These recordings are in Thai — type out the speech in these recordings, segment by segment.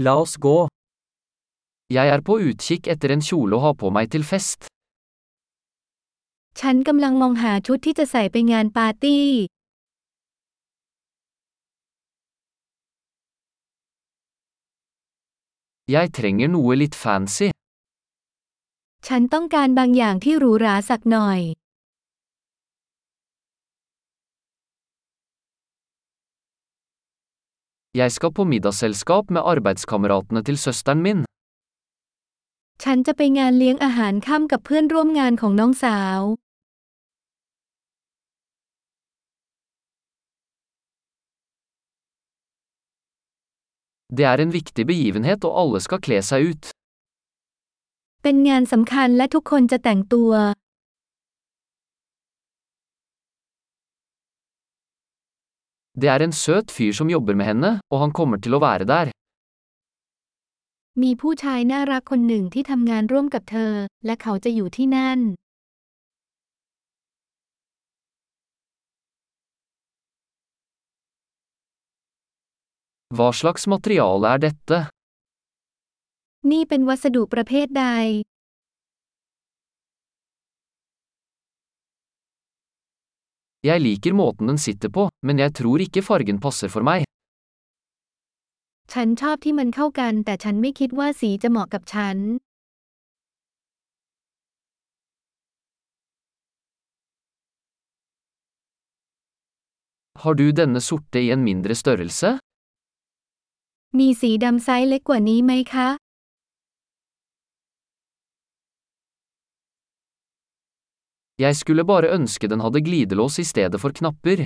La oss gå. Jeg er på utkikk etter en kjole å ha på meg til fest. ฉันกำลังมองหาชุดที่จะใส่ไปงานปาร์ตี้ Jeg trenger noe litt fancy. ฉันต้องการบางอย่างที่หรูหราสักหน่อย Jeg skal på middagsselskap med arbeidskameratene til søsteren min. ฉันจะไปงานเลี้ยงอาหารค่ำกับเพื่อนร่วมงานของน้องสาว Det er en viktig begivenhet og alle skal kle seg ut. เป็นงานสำคัญและทุกคนจะแต่งตัว Det er en søt fyr som jobber med henne, og han kommer til å være der. มีผู้ชายน่ารักคนหนึ่งที่ทำงานร่วมกับเธอ และเขาจะอยู่ที่นั่น Hva slags materiale er dette? นี่เป็นวัสดุประเภทใด Jeg liker måten den sitter på, men jeg tror ikke fargen passer for meg. ฉันชอบที่มันเข้ากัน แต่ฉันไม่คิดว่าสีจะเหมาะกับฉัน Har du denne sorte i en mindre størrelse? มีสีดำไซส์เล็กกว่านี้ไหมคะ Jeg skulle bare ønske den hadde glidelås i stedet for knapper.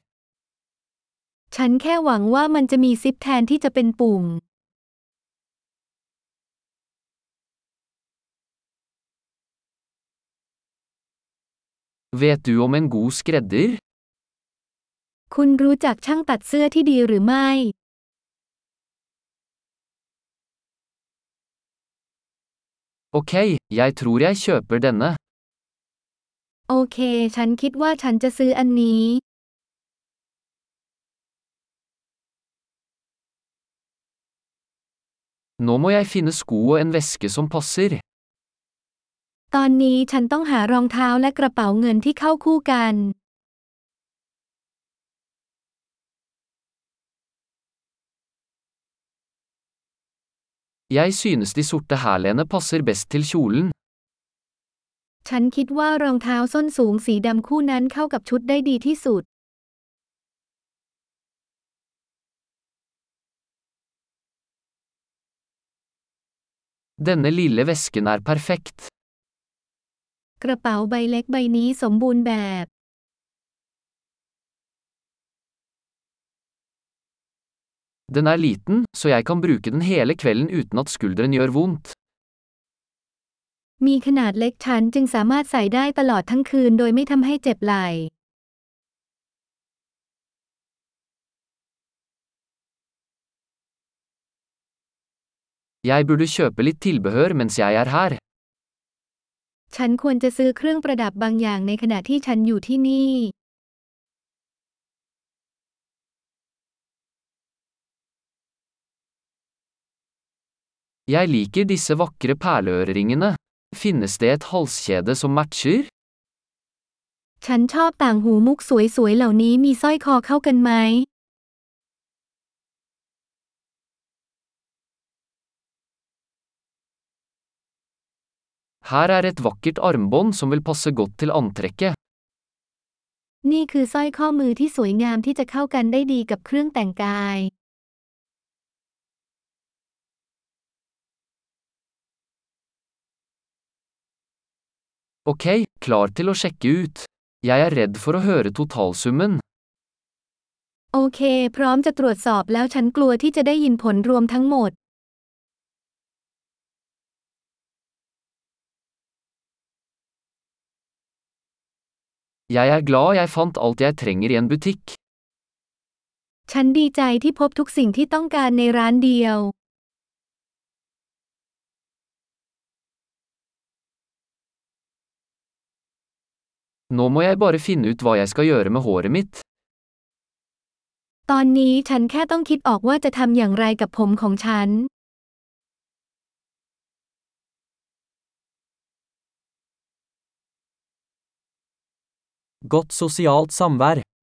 ฉันแค่หวังว่ามันจะมีซิปแทนที่จะเป็นปุ่ม Vet du om en god skredder? คุณรู้จักช่างตัดเสื้อที่ดีหรือไม่ Ok, jeg tror jeg kjøper denne. โอเค ฉันคิดว่าฉันจะซื้ออันนี้ Nå må jeg finne sko og en veske som passer. ตอนนี้ฉันต้องหารองเท้าและกระเป๋าเงินที่เข้าคู่กัน Jeg synes de sorte hælene passer best til kjolen. ฉันคิดว่ารองเท้าส้นสูงสีดำคู่นั้นเข้ากับชุดได้ดีที่สุด Denne lille vesken er perfekt. กระเป๋าใบเล็กใบนี้สมบูรณ์แบบ Den er liten, så jeg kan bruke den hele kvelden uten at skulderen gjør vondt. มีขนาดเล็กฉันจึงสามารถใส่ได้ตลอดทั้งคืนโดยไม่ทำให้เจ็บไหล่ Jeg burde kjøpe litt tilbehør mens jeg er her. ฉันควรจะซื้อเครื่องประดับบางอย่างในขณะที่ฉันอยู่ที่นี่ Jeg liker disse vakre perleøreringene. Finnes det et halskjede som matcher? ฉันชอบต่างหูมุกสวยๆเหล่านี้มีสร้อยคอเข้ากันไหม Her er et vakkert armbånd som vil passe godt til antrekket. นี่คือสร้อยข้อมือที่สวยงามที่จะเข้ากันได้ดีกับเครื่องแต่งกาย Ok, klar til å sjekke ut. Jeg er redd for å høre totalsummen. โอเค พร้อมจะตรวจสอบแล้วฉันกลัวที่จะได้ยินผลรวมทั้งหมด Jeg er glad jeg fant alt jeg trenger i en butikk. ฉันดีใจที่พบทุกสิ่งที่ต้องการในร้านเดียว Nå må jeg bare finne ut hva jeg skal gjøre med håret mitt. ตอนนี้ฉันแค่ต้องคิดออกว่าจะทำอย่างไรกับผมของฉัน Godt sosialt samvær.